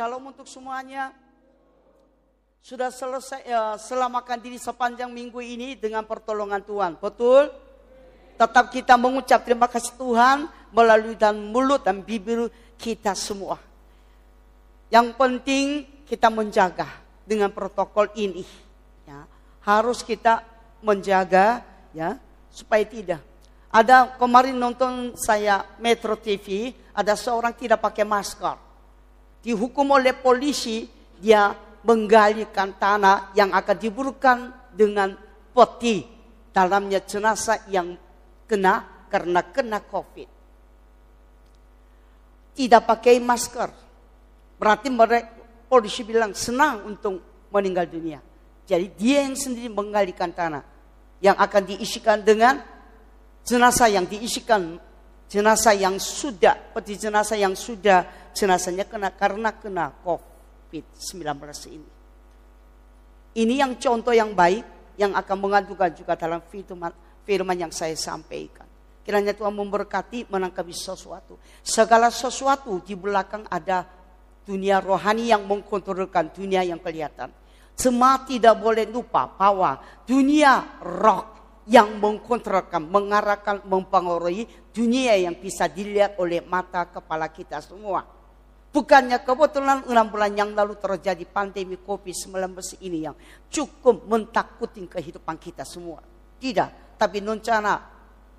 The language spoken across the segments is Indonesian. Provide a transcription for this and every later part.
Shalom untuk semuanya. Sudah selesai ya, selamatkan diri sepanjang minggu ini dengan pertolongan Tuhan. Betul? Tetap kita mengucap terima kasih Tuhan melalui dan mulut dan bibir kita semua. Yang penting kita menjaga dengan protokol ini. Ya, harus kita menjaga ya supaya tidak. Ada kemarin nonton saya Metro TV, ada seorang tidak pakai masker dihukum oleh polisi, dia menggalikan tanah yang akan diburukan dengan peti dalamnya jenazah yang kena karena kena COVID. Tidak pakai masker. Berarti mereka polisi bilang senang untuk meninggal dunia. Jadi dia yang sendiri menggalikan tanah yang akan diisikan dengan jenazah yang diisikan jenazah yang sudah peti jenazah yang sudah jenazahnya kena karena kena COVID-19 ini. Ini yang contoh yang baik yang akan mengadukan juga dalam firman, firman yang saya sampaikan. Kiranya Tuhan memberkati menangkapi sesuatu. Segala sesuatu di belakang ada dunia rohani yang mengkontrolkan dunia yang kelihatan. Semua tidak boleh lupa bahwa dunia roh yang mengkontrolkan, mengarahkan, mempengaruhi dunia yang bisa dilihat oleh mata kepala kita semua. Bukannya kebetulan enam bulan yang lalu terjadi pandemi COVID-19 ini yang cukup mentakutin kehidupan kita semua. Tidak, tapi rencana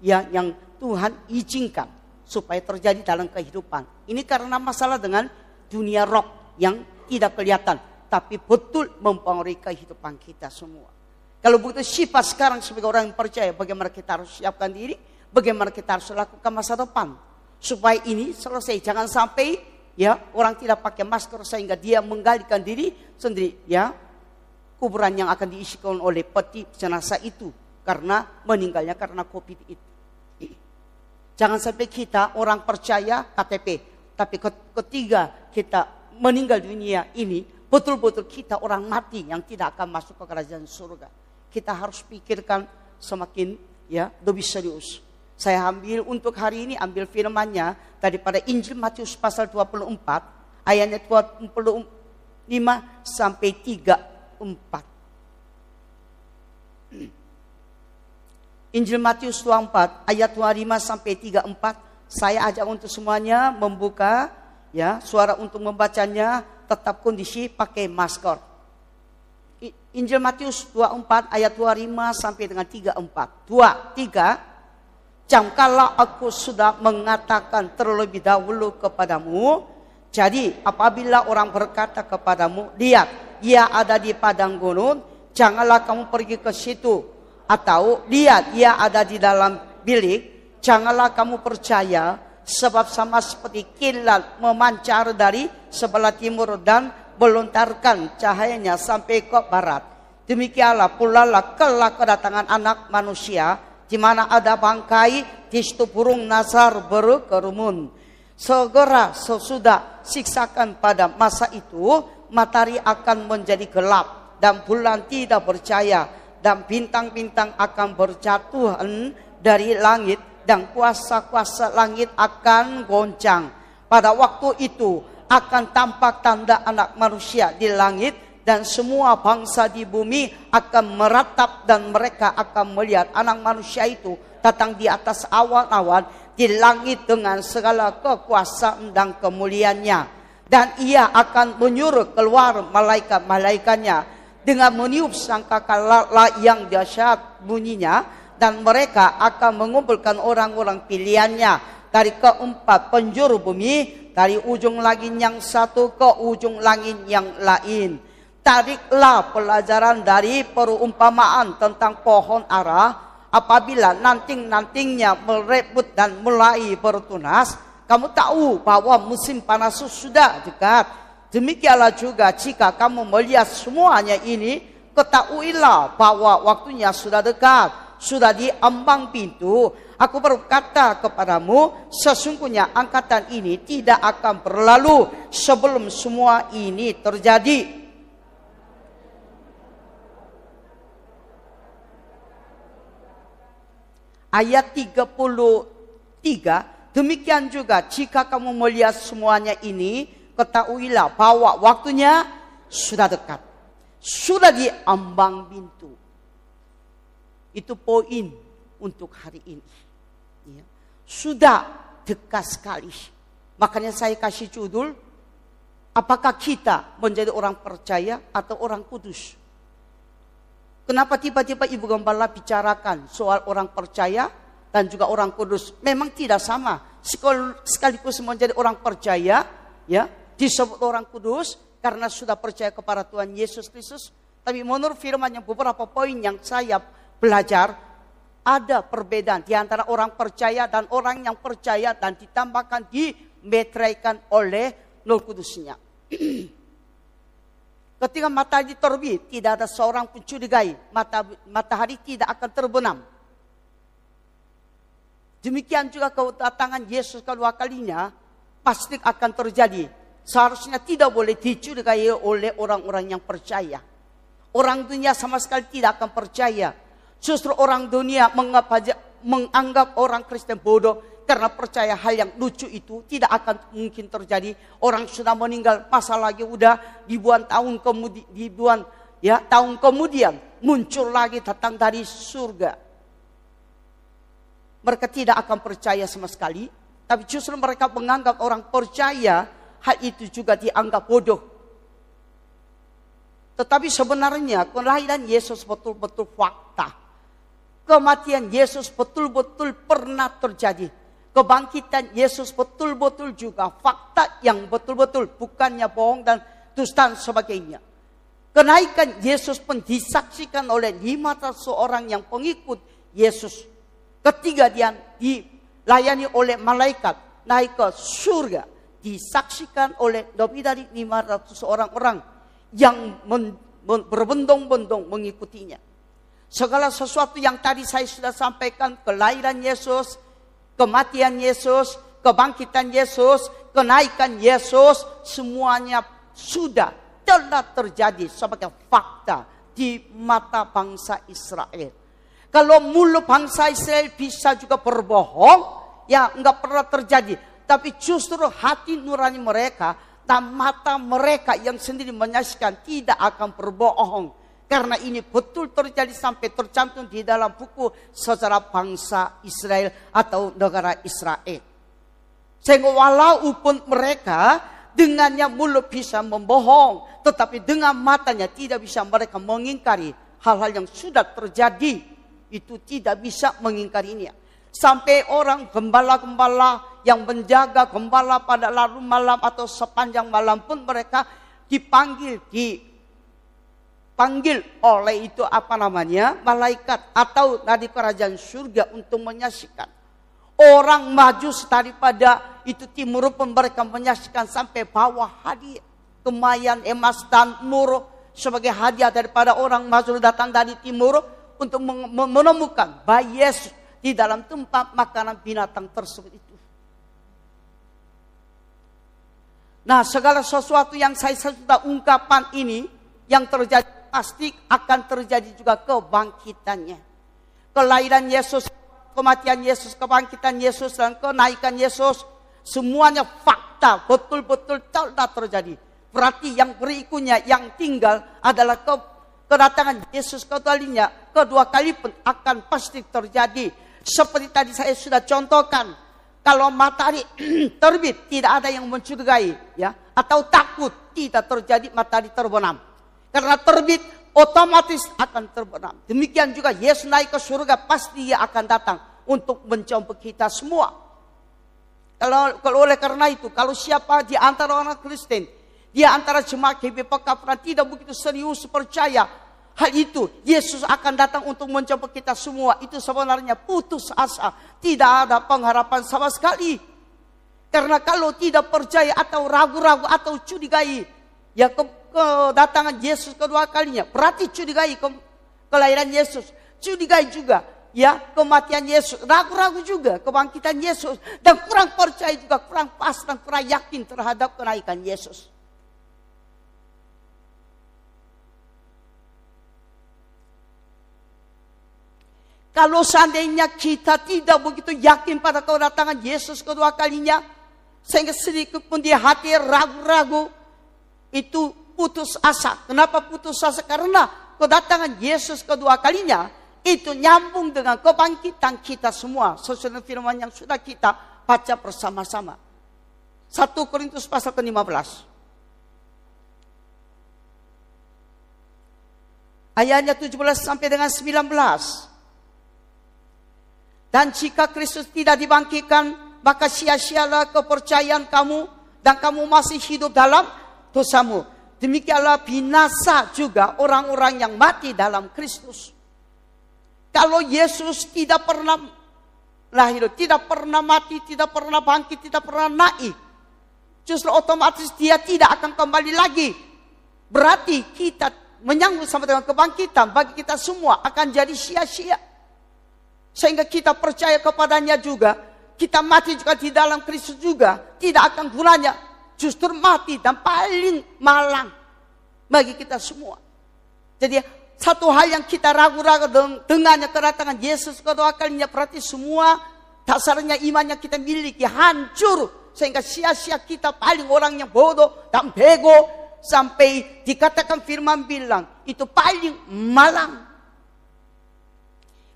ya, yang Tuhan izinkan supaya terjadi dalam kehidupan. Ini karena masalah dengan dunia roh yang tidak kelihatan, tapi betul mempengaruhi kehidupan kita semua. Kalau begitu sifat sekarang sebagai orang yang percaya, bagaimana kita harus siapkan diri, bagaimana kita harus lakukan masa depan. Supaya ini selesai, jangan sampai ya orang tidak pakai masker sehingga dia menggalikan diri sendiri ya. Kuburan yang akan diisikan oleh peti jenazah itu karena meninggalnya karena covid itu. Jangan sampai kita orang percaya KTP tapi ketiga kita meninggal dunia ini betul-betul kita orang mati yang tidak akan masuk ke kerajaan surga kita harus pikirkan semakin ya lebih serius saya ambil untuk hari ini ambil firmannya daripada Injil Matius pasal 24 ayatnya 25 sampai 34. Injil Matius 24 ayat 25 sampai 34 saya ajak untuk semuanya membuka ya suara untuk membacanya tetap kondisi pakai masker. Injil Matius 24 ayat 25 sampai dengan 34. 2 3 Jangkalah aku sudah mengatakan terlebih dahulu kepadamu. Jadi apabila orang berkata kepadamu, lihat ia ada di padang gunung, janganlah kamu pergi ke situ. Atau lihat ia ada di dalam bilik, janganlah kamu percaya. Sebab sama seperti kilat memancar dari sebelah timur dan melontarkan cahayanya sampai ke barat. Demikianlah pula lah kelak kedatangan anak manusia di mana ada bangkai, di situ burung nazar berkerumun. Segera sesudah siksakan pada masa itu, matahari akan menjadi gelap dan bulan tidak percaya dan bintang-bintang akan berjatuhan dari langit dan kuasa-kuasa langit akan goncang. Pada waktu itu akan tampak tanda anak manusia di langit dan semua bangsa di bumi akan meratap dan mereka akan melihat anak manusia itu datang di atas awan-awan di langit dengan segala kekuasaan dan kemuliaannya. Dan ia akan menyuruh keluar malaikat-malaikatnya dengan meniup sangkakala yang dahsyat bunyinya dan mereka akan mengumpulkan orang-orang pilihannya dari keempat penjuru bumi dari ujung langit yang satu ke ujung langit yang lain Tariklah pelajaran dari perumpamaan tentang pohon ara. Apabila nanting-nantingnya merebut dan mulai bertunas, kamu tahu bahwa musim panas sudah dekat. Demikianlah juga jika kamu melihat semuanya ini, ketahuilah bahwa waktunya sudah dekat, sudah di ambang pintu. Aku berkata kepadamu, sesungguhnya angkatan ini tidak akan berlalu sebelum semua ini terjadi. ayat 33 demikian juga jika kamu melihat semuanya ini ketahuilah bahwa waktunya sudah dekat. Sudah di ambang pintu. Itu poin untuk hari ini. Ya. Sudah dekat sekali. Makanya saya kasih judul, apakah kita menjadi orang percaya atau orang kudus? Kenapa tiba-tiba Ibu Gembala bicarakan soal orang percaya dan juga orang kudus? Memang tidak sama. Sekaligus menjadi orang percaya, ya disebut orang kudus karena sudah percaya kepada Tuhan Yesus Kristus. Tapi menurut firman yang beberapa poin yang saya belajar, ada perbedaan di antara orang percaya dan orang yang percaya dan ditambahkan dimetraikan oleh Roh Kudusnya. Ketika matahari terbit, tidak ada seorang pun curigai. Mata, matahari tidak akan terbenam. Demikian juga kedatangan Yesus kedua kalinya, pasti akan terjadi. Seharusnya tidak boleh dicurigai oleh orang-orang yang percaya. Orang dunia sama sekali tidak akan percaya. Justru orang dunia menganggap orang Kristen bodoh karena percaya hal yang lucu itu tidak akan mungkin terjadi. Orang sudah meninggal, masa lagi udah ribuan tahun kemudian, ribuan ya tahun kemudian muncul lagi datang dari surga. Mereka tidak akan percaya sama sekali, tapi justru mereka menganggap orang percaya hal itu juga dianggap bodoh. Tetapi sebenarnya kelahiran Yesus betul-betul fakta. Kematian Yesus betul-betul pernah terjadi kebangkitan Yesus betul-betul juga fakta yang betul-betul bukannya bohong dan dusta sebagainya. Kenaikan Yesus pun disaksikan oleh 500 orang yang pengikut Yesus. Ketiga dia dilayani oleh malaikat naik ke surga. Disaksikan oleh lebih dari 500 orang-orang yang berbendong-bendong mengikutinya. Segala sesuatu yang tadi saya sudah sampaikan, kelahiran Yesus, kematian Yesus, kebangkitan Yesus, kenaikan Yesus, semuanya sudah telah terjadi sebagai fakta di mata bangsa Israel. Kalau mulut bangsa Israel bisa juga berbohong, ya nggak pernah terjadi. Tapi justru hati nurani mereka dan mata mereka yang sendiri menyaksikan tidak akan berbohong karena ini betul terjadi sampai tercantum di dalam buku sejarah bangsa Israel atau negara Israel. Sehingga walaupun mereka dengannya mulut bisa membohong, tetapi dengan matanya tidak bisa mereka mengingkari hal-hal yang sudah terjadi. Itu tidak bisa mengingkarinya. Sampai orang gembala-gembala yang menjaga gembala pada larut malam atau sepanjang malam pun mereka dipanggil, di dipanggil oleh itu apa namanya malaikat atau dari kerajaan surga untuk menyaksikan. Orang maju daripada itu timur pun mereka menyaksikan sampai bawah hadiah. Kemayan, emas, dan murah sebagai hadiah daripada orang maju datang dari timur untuk menemukan bayi Yesus di dalam tempat makanan binatang tersebut itu. Nah segala sesuatu yang saya sudah ungkapan ini yang terjadi pasti akan terjadi juga kebangkitannya. Kelahiran Yesus, kematian Yesus, kebangkitan Yesus, dan kenaikan Yesus. Semuanya fakta, betul-betul telah terjadi. Berarti yang berikutnya, yang tinggal adalah ke, kedatangan Yesus kembalinya. Kedua kali pun akan pasti terjadi. Seperti tadi saya sudah contohkan. Kalau matahari terbit, tidak ada yang mencurigai. ya Atau takut, tidak terjadi matahari terbenam karena terbit otomatis akan terbenam. Demikian juga Yesus naik ke surga pasti dia akan datang untuk menjemput kita semua. Kalau, kalau oleh karena itu, kalau siapa di antara orang Kristen, di antara jemaat GBP Kapran tidak begitu serius percaya hal itu, Yesus akan datang untuk menjemput kita semua. Itu sebenarnya putus asa, tidak ada pengharapan sama sekali. Karena kalau tidak percaya atau ragu-ragu atau curigai, ya kedatangan Yesus kedua kalinya. Berarti curigai ke, kelahiran Yesus. Curigai juga ya kematian Yesus. Ragu-ragu juga kebangkitan Yesus. Dan kurang percaya juga, kurang pas dan kurang yakin terhadap kenaikan Yesus. Kalau seandainya kita tidak begitu yakin pada kedatangan Yesus kedua kalinya, Sehingga sedikit pun di hati ragu-ragu itu putus asa. Kenapa putus asa? Karena kedatangan Yesus kedua kalinya itu nyambung dengan kebangkitan kita semua. Sesuai dengan firman yang sudah kita baca bersama-sama. 1 Korintus pasal ke-15. Ayatnya 17 sampai dengan 19. Dan jika Kristus tidak dibangkitkan, maka sia-sialah kepercayaan kamu dan kamu masih hidup dalam dosamu. Demikianlah binasa juga orang-orang yang mati dalam Kristus. Kalau Yesus tidak pernah lahir, tidak pernah mati, tidak pernah bangkit, tidak pernah naik, justru otomatis dia tidak akan kembali lagi. Berarti kita menyambut sama dengan kebangkitan bagi kita semua akan jadi sia-sia. Sehingga kita percaya kepadanya juga, kita mati juga di dalam Kristus juga, tidak akan gunanya. Justru mati dan paling malang bagi kita semua. Jadi satu hal yang kita ragu-ragu dengannya kedatangan Yesus kedua kalinya berarti semua dasarnya iman yang kita miliki hancur sehingga sia-sia kita paling orang yang bodoh dan bego sampai dikatakan firman bilang itu paling malang.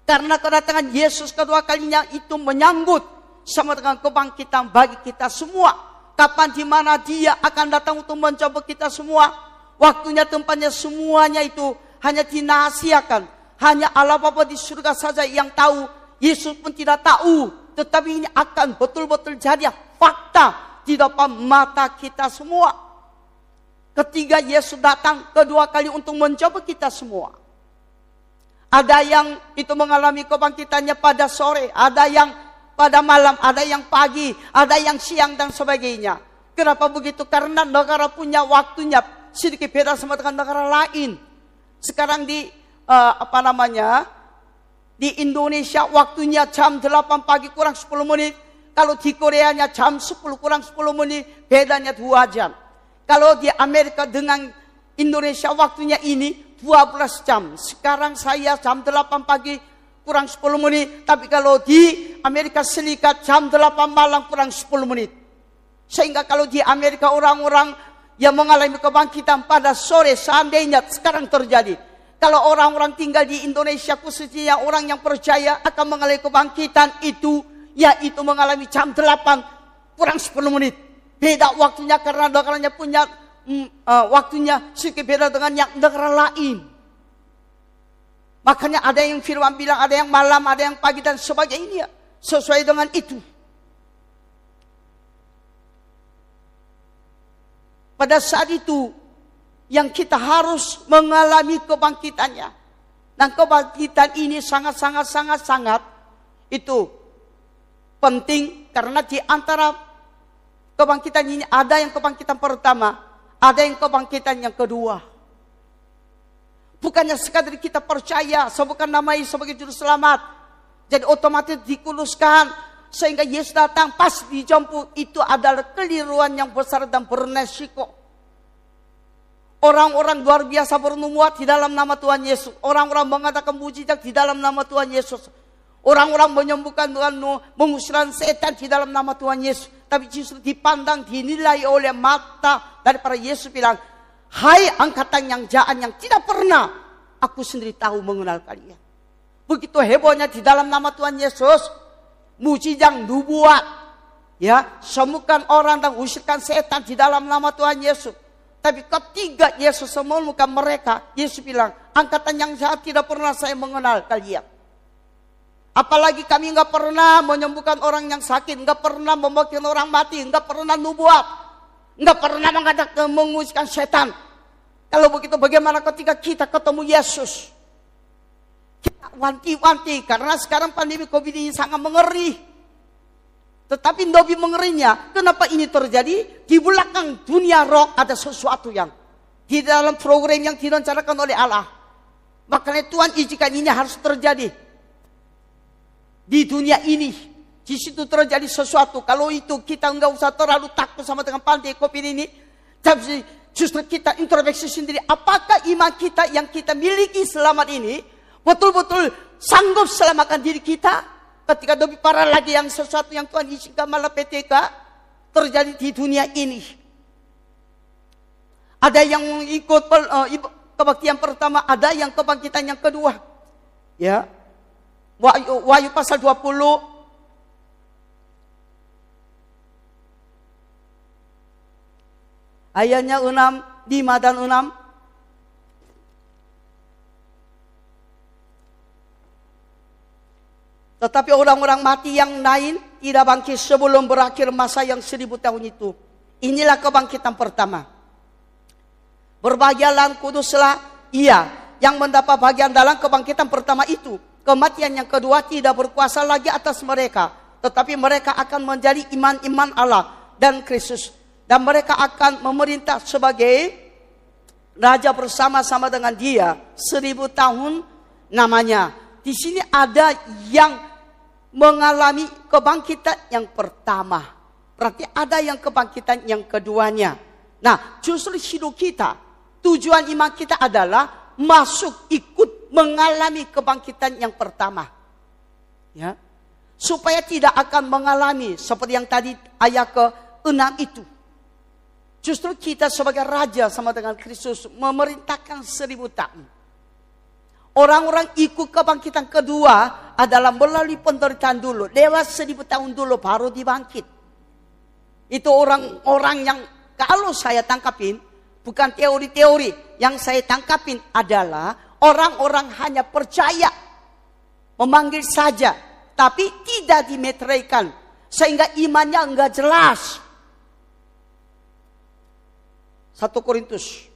Karena kedatangan Yesus kedua kalinya itu menyambut sama dengan kebangkitan bagi kita semua. Kapan di mana dia akan datang untuk mencoba kita semua. Waktunya tempatnya semuanya itu hanya dinahasiakan. Hanya Allah Bapa di surga saja yang tahu. Yesus pun tidak tahu. Tetapi ini akan betul-betul jadi fakta di depan mata kita semua. Ketiga Yesus datang kedua kali untuk mencoba kita semua. Ada yang itu mengalami kebangkitannya pada sore, ada yang pada malam, ada yang pagi, ada yang siang dan sebagainya. Kenapa begitu? Karena negara punya waktunya sedikit beda sama dengan negara lain. Sekarang di uh, apa namanya? Di Indonesia waktunya jam 8 pagi kurang 10 menit. Kalau di Koreanya jam 10 kurang 10 menit, bedanya 2 jam. Kalau di Amerika dengan Indonesia waktunya ini 12 jam. Sekarang saya jam 8 pagi kurang 10 menit. Tapi kalau di Amerika Serikat jam 8 malam kurang 10 menit. Sehingga kalau di Amerika orang-orang yang mengalami kebangkitan pada sore seandainya sekarang terjadi. Kalau orang-orang tinggal di Indonesia khususnya orang yang percaya akan mengalami kebangkitan itu yaitu mengalami jam 8 kurang 10 menit. Beda waktunya karena negaranya punya uh, waktunya sedikit beda dengan yang negara lain. Makanya ada yang firman bilang, ada yang malam, ada yang pagi dan sebagainya. Sesuai dengan itu. Pada saat itu, yang kita harus mengalami kebangkitannya. Dan kebangkitan ini sangat-sangat-sangat-sangat itu penting karena di antara Kebangkitan ini ada yang kebangkitan pertama, ada yang kebangkitan yang kedua. Bukannya sekadar kita percaya sebukan nama Yesus sebagai juru selamat. Jadi otomatis dikuluskan sehingga Yesus datang pas dijemput itu adalah keliruan yang besar dan bernesiko. Orang-orang luar biasa bernubuat di dalam nama Tuhan Yesus. Orang-orang mengatakan mujizat di dalam nama Tuhan Yesus. Orang-orang menyembuhkan Tuhan, mengusirkan setan di dalam nama Tuhan Yesus tapi justru dipandang, dinilai oleh mata daripada Yesus bilang, Hai angkatan yang jahat yang tidak pernah aku sendiri tahu mengenal kalian. Begitu hebohnya di dalam nama Tuhan Yesus, mujizat nubuat, ya, sembuhkan orang dan usirkan setan di dalam nama Tuhan Yesus. Tapi ketiga Yesus sembuhkan mereka, Yesus bilang, angkatan yang jahat tidak pernah saya mengenal kalian. Apalagi kami nggak pernah menyembuhkan orang yang sakit, nggak pernah membagikan orang mati, nggak pernah nubuat, nggak pernah mengadakan mengusirkan setan. Kalau begitu bagaimana ketika kita ketemu Yesus? Kita wanti-wanti karena sekarang pandemi COVID ini sangat mengeri. Tetapi lebih mengerinya, kenapa ini terjadi? Di belakang dunia roh ada sesuatu yang di dalam program yang direncanakan oleh Allah. Makanya Tuhan izinkan ini harus terjadi di dunia ini. Di situ terjadi sesuatu. Kalau itu kita nggak usah terlalu takut sama dengan pandai kopi ini. Tapi justru kita introspeksi sendiri. Apakah iman kita yang kita miliki selamat ini betul-betul sanggup selamatkan diri kita? Ketika lebih parah lagi yang sesuatu yang Tuhan izinkan malah PTK. terjadi di dunia ini. Ada yang ikut uh, kebaktian pertama, ada yang kebangkitan yang kedua. Ya. Wahyu pasal 20 ayatnya 6, 5 dan 6 Tetapi orang-orang mati yang lain tidak bangkit sebelum berakhir masa yang seribu tahun itu. Inilah kebangkitan pertama. Berbahagialah kuduslah ia yang mendapat bagian dalam kebangkitan pertama itu. Kematian yang kedua tidak berkuasa lagi atas mereka. Tetapi mereka akan menjadi iman-iman Allah dan Kristus. Dan mereka akan memerintah sebagai raja bersama-sama dengan dia seribu tahun namanya. Di sini ada yang mengalami kebangkitan yang pertama. Berarti ada yang kebangkitan yang keduanya. Nah, justru hidup kita, tujuan iman kita adalah masuk ikut mengalami kebangkitan yang pertama. Ya. Supaya tidak akan mengalami seperti yang tadi ayat ke-6 itu. Justru kita sebagai raja sama dengan Kristus memerintahkan seribu tahun. Orang-orang ikut kebangkitan kedua adalah melalui penderitaan dulu. Lewat seribu tahun dulu baru dibangkit. Itu orang-orang yang kalau saya tangkapin, bukan teori-teori. Yang saya tangkapin adalah orang-orang hanya percaya. Memanggil saja. Tapi tidak dimeteraikan. Sehingga imannya enggak jelas. Satu Korintus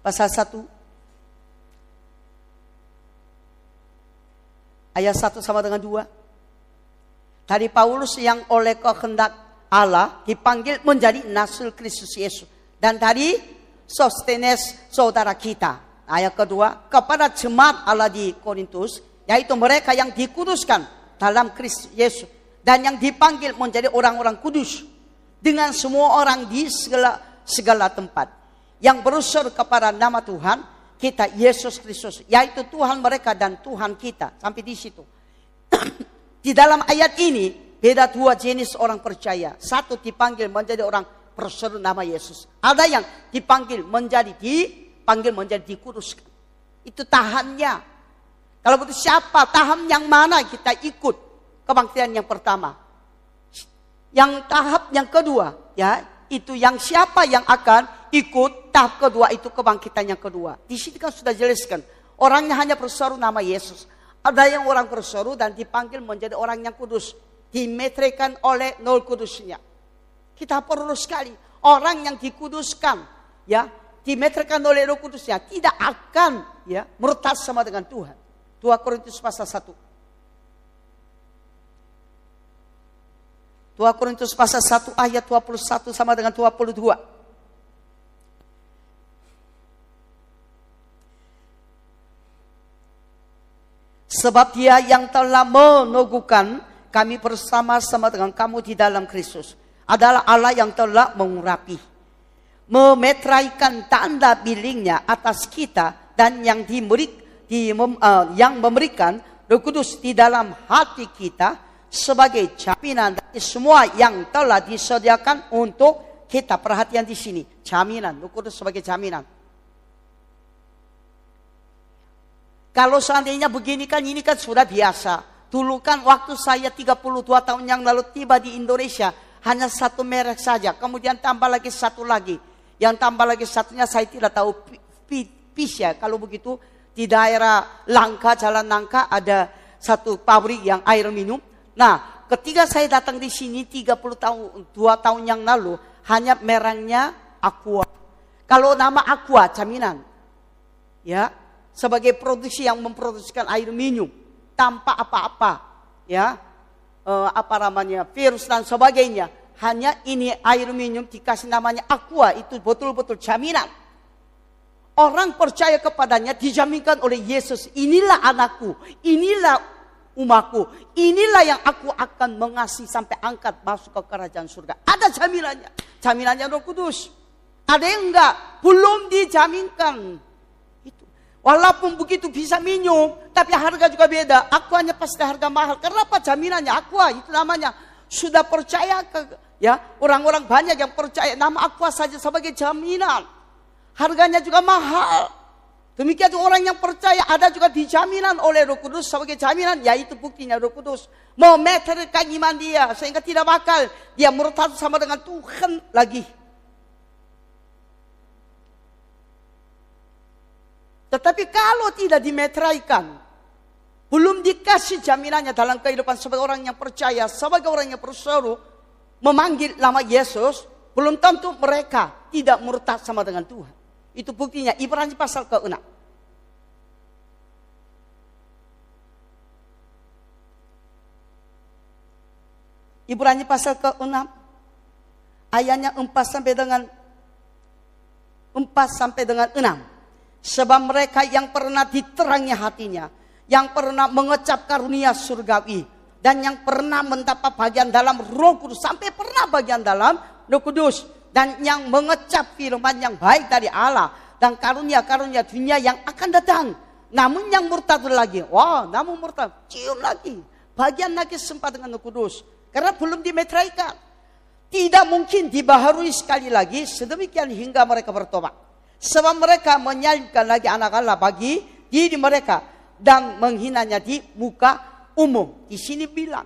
pasal 1 ayat 1 sama dengan 2. Tadi Paulus yang oleh kehendak Allah dipanggil menjadi nasul Kristus Yesus. Dan tadi Sostenes saudara kita. Ayat kedua, kepada jemaat Allah di Korintus, yaitu mereka yang dikuduskan dalam Kristus Yesus. Dan yang dipanggil menjadi orang-orang kudus. Dengan semua orang di segala, segala tempat yang berusaha kepada nama Tuhan kita Yesus Kristus, yaitu Tuhan mereka dan Tuhan kita. Sampai di situ. di dalam ayat ini beda dua jenis orang percaya. Satu dipanggil menjadi orang berseru nama Yesus. Ada yang dipanggil menjadi dipanggil menjadi dikuduskan. Itu tahannya. Kalau begitu siapa tahap yang mana kita ikut kebangkitan yang pertama. Yang tahap yang kedua ya itu yang siapa yang akan ikut tahap kedua itu kebangkitan yang kedua. Di sini kan sudah jelaskan. Orangnya hanya berseru nama Yesus. Ada yang orang berseru dan dipanggil menjadi orang yang kudus. Dimetrikan oleh nol kudusnya. Kita perlu sekali. Orang yang dikuduskan. ya Dimetrikan oleh roh kudusnya. Tidak akan ya murtad sama dengan Tuhan. 2 Korintus pasal 1. 2 Korintus pasal 1 ayat 21 sama dengan 22. Sebab dia yang telah meneguhkan kami bersama-sama dengan kamu di dalam Kristus. Adalah Allah yang telah mengurapi. Memetraikan tanda bilingnya atas kita dan yang diberi, di, uh, yang memberikan Roh Kudus di dalam hati kita sebagai jaminan dari semua yang telah disediakan untuk kita. Perhatian di sini, jaminan. Roh Kudus sebagai jaminan Kalau seandainya begini kan ini kan sudah biasa. Dulu kan waktu saya 32 tahun yang lalu tiba di Indonesia hanya satu merek saja. Kemudian tambah lagi satu lagi. Yang tambah lagi satunya saya tidak tahu pis ya. Kalau begitu di daerah Langka, Jalan Langka ada satu pabrik yang air minum. Nah, ketika saya datang di sini 30 tahun, 2 tahun yang lalu hanya merangnya Aqua. Kalau nama Aqua jaminan. Ya, sebagai produksi yang memproduksikan air minum tanpa apa-apa ya e, apa namanya virus dan sebagainya hanya ini air minum dikasih namanya aqua itu betul-betul jaminan orang percaya kepadanya dijaminkan oleh Yesus inilah anakku inilah umatku inilah yang aku akan mengasihi sampai angkat masuk ke kerajaan surga ada jaminannya jaminannya Roh Kudus ada yang enggak belum dijaminkan Walaupun begitu bisa minum, tapi harga juga beda. Aquanya pasti harga mahal. Kenapa jaminannya aqua? Itu namanya sudah percaya ke ya orang-orang banyak yang percaya nama aqua saja sebagai jaminan. Harganya juga mahal. Demikian orang yang percaya ada juga dijaminan oleh Roh Kudus sebagai jaminan, yaitu buktinya Roh Kudus memeterkan iman dia sehingga tidak bakal dia murtad sama dengan Tuhan lagi. Tetapi kalau tidak dimeteraikan, belum dikasih jaminannya dalam kehidupan sebagai orang yang percaya, sebagai orang yang berseru, memanggil nama Yesus, belum tentu mereka tidak murtad sama dengan Tuhan. Itu buktinya Ibrani pasal ke-6. Ibrani pasal ke-6 ayatnya 4 sampai dengan 4 sampai dengan 6. Sebab mereka yang pernah diterangi hatinya, yang pernah mengecap karunia surgawi, dan yang pernah mendapat bagian dalam roh kudus, sampai pernah bagian dalam roh kudus, dan yang mengecap firman yang baik dari Allah, dan karunia-karunia dunia yang akan datang. Namun yang murtad lagi, wah namun murtad, cium lagi. Bagian lagi sempat dengan kudus. Karena belum dimetraikan. Tidak mungkin dibaharui sekali lagi sedemikian hingga mereka bertobat. Sebab mereka menyalibkan lagi anak Allah bagi diri mereka dan menghinanya di muka umum. Di sini bilang,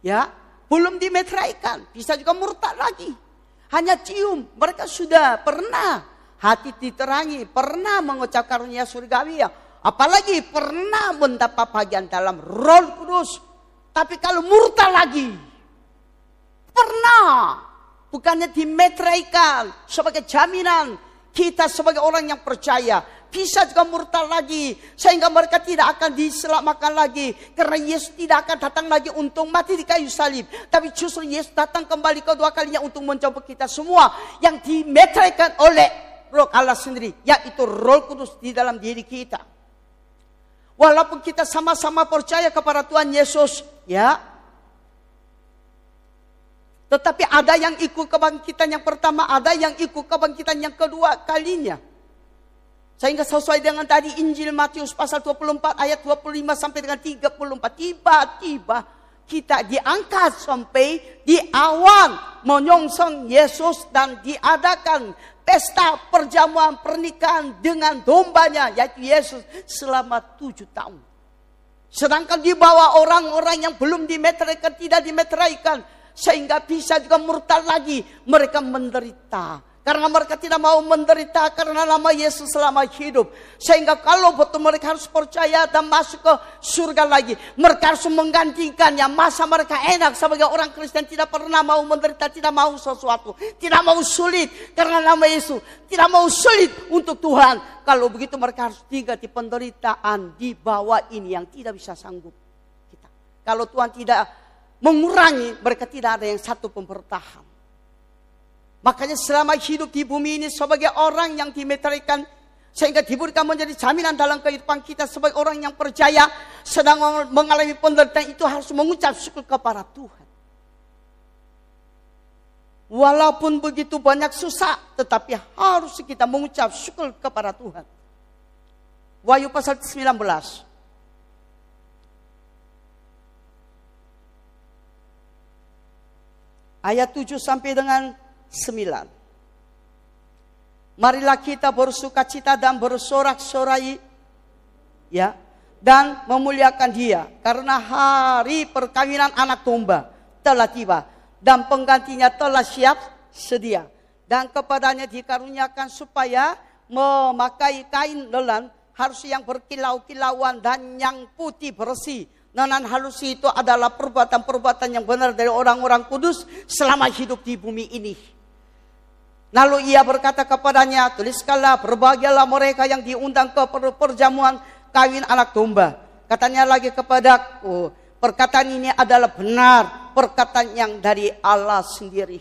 ya, belum dimetraikan, bisa juga murtad lagi. Hanya cium, mereka sudah pernah hati diterangi, pernah mengucap karunia surgawi ya. Apalagi pernah mendapat bagian dalam roh kudus. Tapi kalau murtad lagi, pernah. Bukannya dimetraikan sebagai jaminan kita sebagai orang yang percaya bisa juga murtad lagi sehingga mereka tidak akan diselamatkan lagi karena Yesus tidak akan datang lagi untuk mati di kayu salib tapi justru Yesus datang kembali kedua kalinya untuk mencoba kita semua yang dimetraikan oleh Roh Allah sendiri yaitu Roh Kudus di dalam diri kita walaupun kita sama-sama percaya kepada Tuhan Yesus ya tetapi ada yang ikut kebangkitan yang pertama, ada yang ikut kebangkitan yang kedua kalinya. Sehingga sesuai dengan tadi Injil Matius pasal 24 ayat 25 sampai dengan 34. Tiba-tiba kita diangkat sampai di awan menyongsong Yesus dan diadakan pesta perjamuan pernikahan dengan dombanya yaitu Yesus selama tujuh tahun. Sedangkan di bawah orang-orang yang belum dimeteraikan, tidak dimeteraikan sehingga bisa juga murtad lagi. Mereka menderita. Karena mereka tidak mau menderita karena nama Yesus selama hidup. Sehingga kalau betul mereka harus percaya dan masuk ke surga lagi. Mereka harus menggantikannya. Masa mereka enak sebagai orang Kristen tidak pernah mau menderita, tidak mau sesuatu. Tidak mau sulit karena nama Yesus. Tidak mau sulit untuk Tuhan. Kalau begitu mereka harus tinggal di penderitaan di bawah ini yang tidak bisa sanggup. Kita. Kalau Tuhan tidak mengurangi, mereka tidak ada yang satu pun bertahan. Makanya selama hidup di bumi ini sebagai orang yang dimeterikan sehingga diberikan menjadi jaminan dalam kehidupan kita sebagai orang yang percaya sedang mengalami penderitaan itu harus mengucap syukur kepada Tuhan. Walaupun begitu banyak susah, tetapi harus kita mengucap syukur kepada Tuhan. Wahyu pasal 19. ayat 7 sampai dengan 9. Marilah kita bersuka cita dan bersorak-sorai ya dan memuliakan dia karena hari perkawinan anak domba telah tiba dan penggantinya telah siap sedia dan kepadanya dikaruniakan supaya memakai kain lelan harus yang berkilau-kilauan dan yang putih bersih Nanan halus itu adalah perbuatan-perbuatan yang benar dari orang-orang kudus selama hidup di bumi ini. Lalu ia berkata kepadanya, tuliskanlah berbahagialah mereka yang diundang ke perjamuan kawin anak domba. Katanya lagi kepadaku, perkataan ini adalah benar, perkataan yang dari Allah sendiri.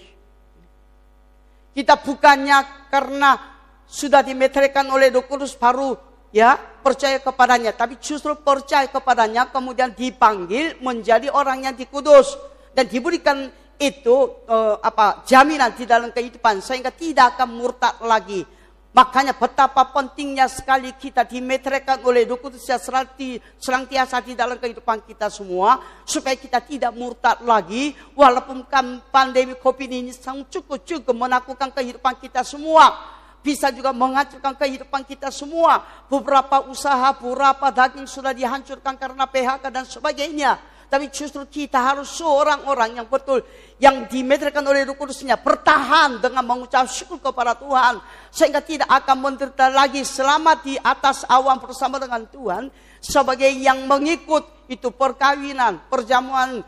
Kita bukannya karena sudah dimetrikan oleh Duh Kudus baru ya percaya kepadanya, tapi justru percaya kepadanya kemudian dipanggil menjadi orang yang dikudus dan diberikan itu uh, apa jaminan di dalam kehidupan sehingga tidak akan murtad lagi. Makanya betapa pentingnya sekali kita dimetrekan oleh Duh Kudus tiasa di dalam kehidupan kita semua. Supaya kita tidak murtad lagi. Walaupun kan pandemi COVID ini sangat cukup-cukup menakutkan kehidupan kita semua. Bisa juga menghancurkan kehidupan kita semua. Beberapa usaha, beberapa daging sudah dihancurkan karena PHK dan sebagainya. Tapi justru kita harus seorang orang yang betul yang dimeterkan oleh Roh Kudusnya bertahan dengan mengucap syukur kepada Tuhan sehingga tidak akan menderita lagi selama di atas awan bersama dengan Tuhan sebagai yang mengikut itu perkawinan, perjamuan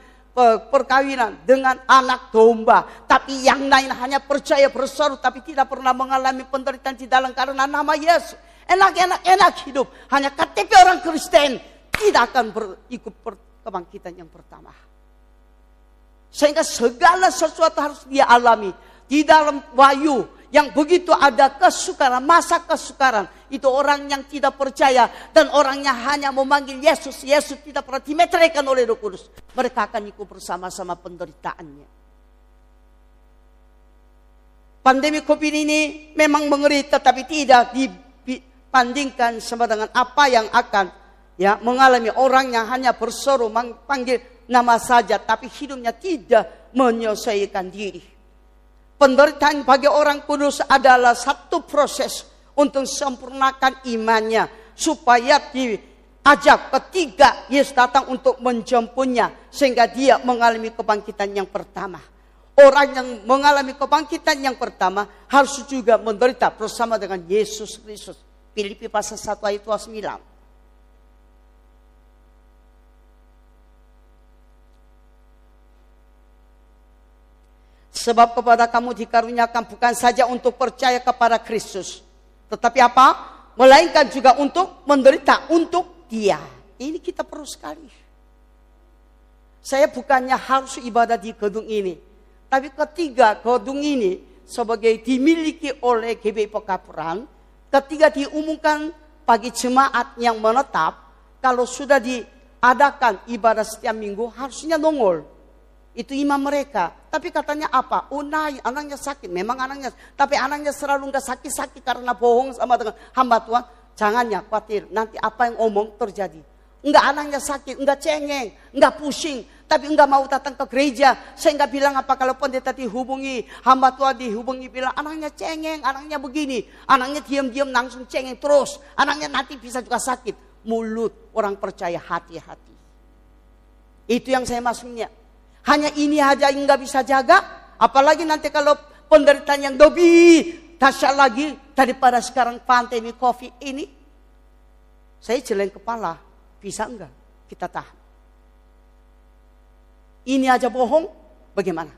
perkawinan dengan anak domba. Tapi yang lain hanya percaya berseru tapi tidak pernah mengalami penderitaan di dalam karena nama Yesus. Enak-enak enak hidup. Hanya KTP orang Kristen tidak akan berikut kebangkitan yang pertama. Sehingga segala sesuatu harus dia alami. Di dalam wayu yang begitu ada kesukaran, masa kesukaran. Itu orang yang tidak percaya dan orangnya hanya memanggil Yesus. Yesus tidak pernah dimeteraikan oleh Roh Kudus. Mereka akan ikut bersama-sama penderitaannya. Pandemi COVID ini memang mengeri tetapi tidak dibandingkan sama dengan apa yang akan ya mengalami orang yang hanya berseru panggil nama saja tapi hidupnya tidak menyelesaikan diri. Penderitaan bagi orang kudus adalah satu proses untuk sempurnakan imannya supaya diajak ketiga Yesus datang untuk menjemputnya sehingga dia mengalami kebangkitan yang pertama. Orang yang mengalami kebangkitan yang pertama harus juga menderita bersama dengan Yesus Kristus. Filipi pasal 1 ayat 29. Sebab kepada kamu dikaruniakan bukan saja untuk percaya kepada Kristus. Tetapi apa? Melainkan juga untuk menderita untuk dia. Ini kita perlu sekali. Saya bukannya harus ibadah di gedung ini. Tapi ketiga gedung ini sebagai dimiliki oleh GBI Pekapuran. Ketika diumumkan bagi jemaat yang menetap. Kalau sudah diadakan ibadah setiap minggu harusnya nongol itu imam mereka. Tapi katanya apa? Unai, anaknya sakit. Memang anaknya. Tapi anaknya selalu nggak sakit-sakit karena bohong sama dengan hamba Tuhan. Jangannya khawatir. Nanti apa yang omong terjadi. Enggak anaknya sakit, enggak cengeng, enggak pusing. Tapi enggak mau datang ke gereja. Saya enggak bilang apa kalau pendeta dihubungi. Hamba Tuhan dihubungi bilang anaknya cengeng, anaknya begini. Anaknya diam-diam langsung cengeng terus. Anaknya nanti bisa juga sakit. Mulut orang percaya hati-hati. Itu yang saya maksudnya. Hanya ini aja yang nggak bisa jaga. Apalagi nanti kalau penderitaan yang lebih dahsyat lagi daripada sekarang pandemi covid ini. Saya jeleng kepala. Bisa enggak kita tahan? Ini aja bohong, bagaimana?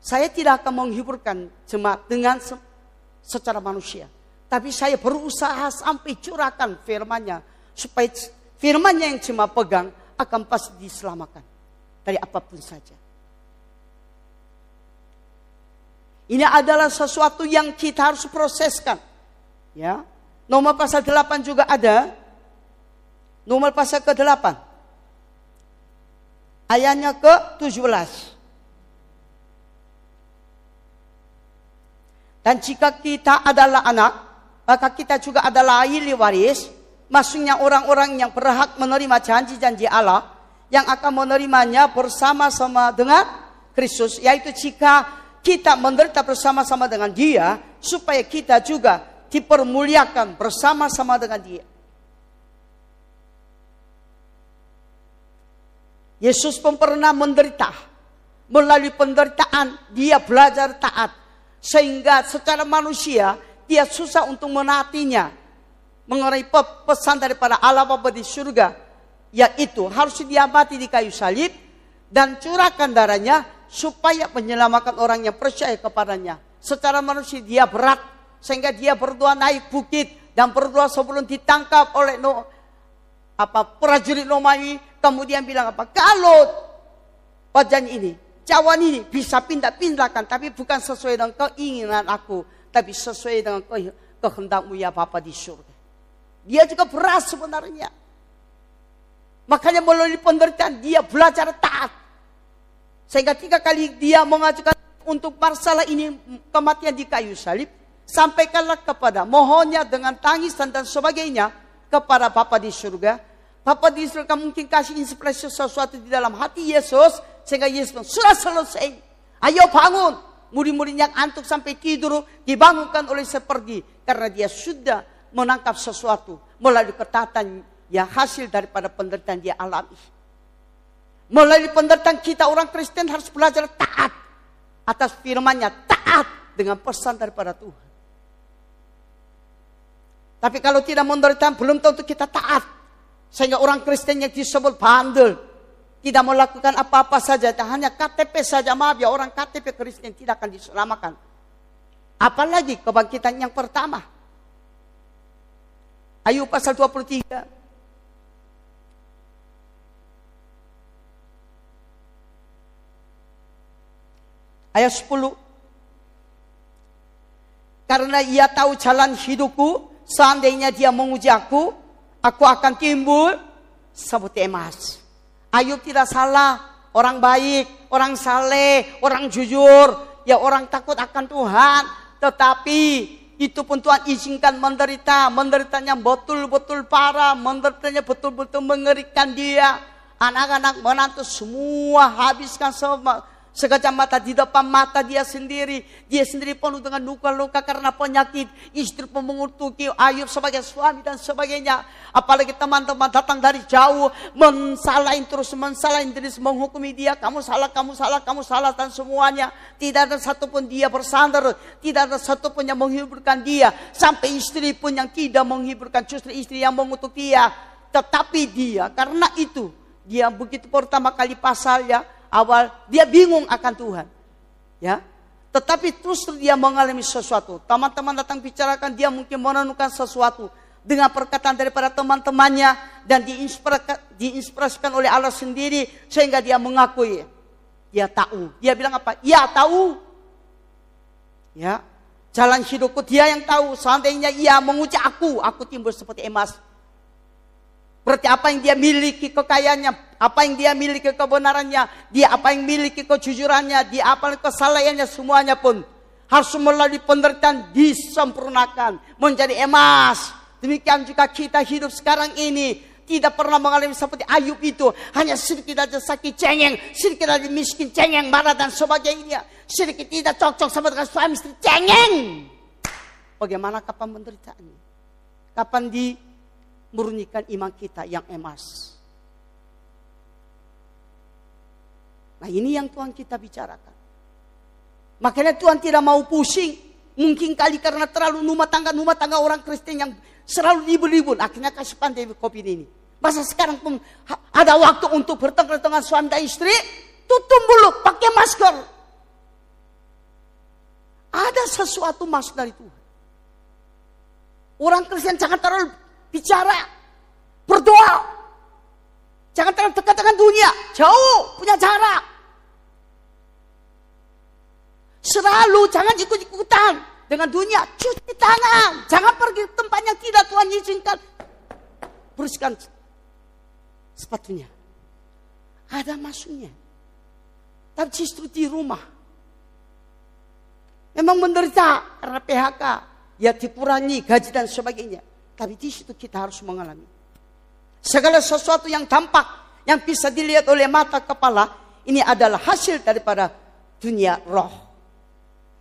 Saya tidak akan menghiburkan jemaat dengan secara manusia. Tapi saya berusaha sampai curahkan firmannya. Supaya firmannya yang cuma pegang akan pasti diselamatkan dari apa pun saja. Ini adalah sesuatu yang kita harus proseskan. Ya. Nomor pasal 8 juga ada. Nomor pasal ke-8. Ayatnya ke-17. Dan jika kita adalah anak, maka kita juga adalah ahli waris. Maksudnya orang-orang yang berhak menerima janji-janji Allah yang akan menerimanya bersama-sama dengan Kristus. Yaitu jika kita menderita bersama-sama dengan dia, supaya kita juga dipermuliakan bersama-sama dengan dia. Yesus pun pernah menderita. Melalui penderitaan, dia belajar taat. Sehingga secara manusia, dia susah untuk menaatinya. Mengenai pesan daripada Allah Bapa di surga yaitu harus dia mati di kayu salib dan curahkan darahnya supaya menyelamatkan orang yang percaya kepadanya. Secara manusia dia berat sehingga dia berdoa naik bukit dan berdoa sebelum ditangkap oleh no, apa prajurit Romawi kemudian bilang apa kalau wajan ini cawan ini bisa pindah-pindahkan tapi bukan sesuai dengan keinginan aku tapi sesuai dengan kehendakmu ya Bapa di surga. Dia juga berat sebenarnya. Makanya melalui penderitaan dia belajar taat. Sehingga tiga kali dia mengajukan untuk masalah ini kematian di kayu salib. Sampaikanlah kepada mohonnya dengan tangisan dan sebagainya kepada Bapa di surga. Bapa di surga mungkin kasih inspirasi sesuatu di dalam hati Yesus sehingga Yesus sudah selesai. Ayo bangun. Murid-murid yang antuk sampai tidur dibangunkan oleh seperti karena dia sudah menangkap sesuatu melalui ketatan yang hasil daripada penderitaan dia alami. Melalui penderitaan kita orang Kristen harus belajar taat atas firmannya, taat dengan pesan daripada Tuhan. Tapi kalau tidak menderita belum tentu kita taat. Sehingga orang Kristen yang disebut bandel. Tidak melakukan apa-apa saja. Hanya KTP saja. Maaf ya orang KTP Kristen tidak akan diselamatkan. Apalagi kebangkitan yang pertama. Ayub pasal 23. Ayat 10. Karena ia tahu jalan hidupku, seandainya dia menguji aku, aku akan timbul seperti emas. Ayub tidak salah, orang baik, orang saleh, orang jujur, ya orang takut akan Tuhan. Tetapi itu pun Tuhan izinkan menderita, menderitanya betul-betul parah, menderitanya betul-betul mengerikan dia. Anak-anak menantu semua habiskan semua Sekejap mata di depan mata dia sendiri. Dia sendiri penuh dengan luka-luka karena penyakit. Istri pun mengutuki Ayub sebagai suami dan sebagainya. Apalagi teman-teman datang dari jauh. Mensalahin terus mensalahin terus menghukumi dia. Kamu salah, kamu salah, kamu salah dan semuanya. Tidak ada satupun dia bersandar. Tidak ada satupun yang menghiburkan dia. Sampai istri pun yang tidak menghiburkan. Justru istri yang mengutuk dia. Tetapi dia karena itu. Dia begitu pertama kali pasalnya awal dia bingung akan Tuhan. Ya. Tetapi terus dia mengalami sesuatu. Teman-teman datang bicarakan dia mungkin menemukan sesuatu dengan perkataan daripada teman-temannya dan diinspirasikan oleh Allah sendiri sehingga dia mengakui dia tahu. Dia bilang apa? Ya tahu. Ya. Jalan hidupku dia yang tahu. Seandainya ia menguji aku, aku timbul seperti emas. Berarti apa yang dia miliki kekayaannya, apa yang dia miliki kebenarannya, dia apa yang miliki kejujurannya, dia apa yang kesalahannya semuanya pun harus melalui penderitaan disempurnakan menjadi emas. Demikian juga kita hidup sekarang ini tidak pernah mengalami seperti Ayub itu. Hanya sedikit aja sakit cengeng, sedikit aja miskin cengeng, marah dan sebagainya. Sedikit tidak cocok sama dengan suami istri cengeng. Bagaimana kapan menderitaannya? Kapan di murnikan iman kita yang emas. Nah ini yang Tuhan kita bicarakan. Makanya Tuhan tidak mau pusing. Mungkin kali karena terlalu rumah tangga, rumah tangga orang Kristen yang selalu libur-libur. Akhirnya kasih pandai kopi ini. Masa sekarang pun ada waktu untuk bertengkar dengan suami dan istri. Tutup mulut, pakai masker. Ada sesuatu masuk dari Tuhan. Orang Kristen jangan terlalu bicara, berdoa. Jangan terlalu dekat dengan dunia, jauh punya jarak. Selalu jangan ikut-ikutan dengan dunia, cuci tangan. Jangan pergi ke tempat yang tidak Tuhan izinkan. Bersihkan sepatunya. Ada masuknya. Tapi justru di rumah. Memang menderita karena PHK. Ya dikurangi gaji dan sebagainya. Tapi di situ kita harus mengalami. Segala sesuatu yang tampak, yang bisa dilihat oleh mata kepala, ini adalah hasil daripada dunia roh.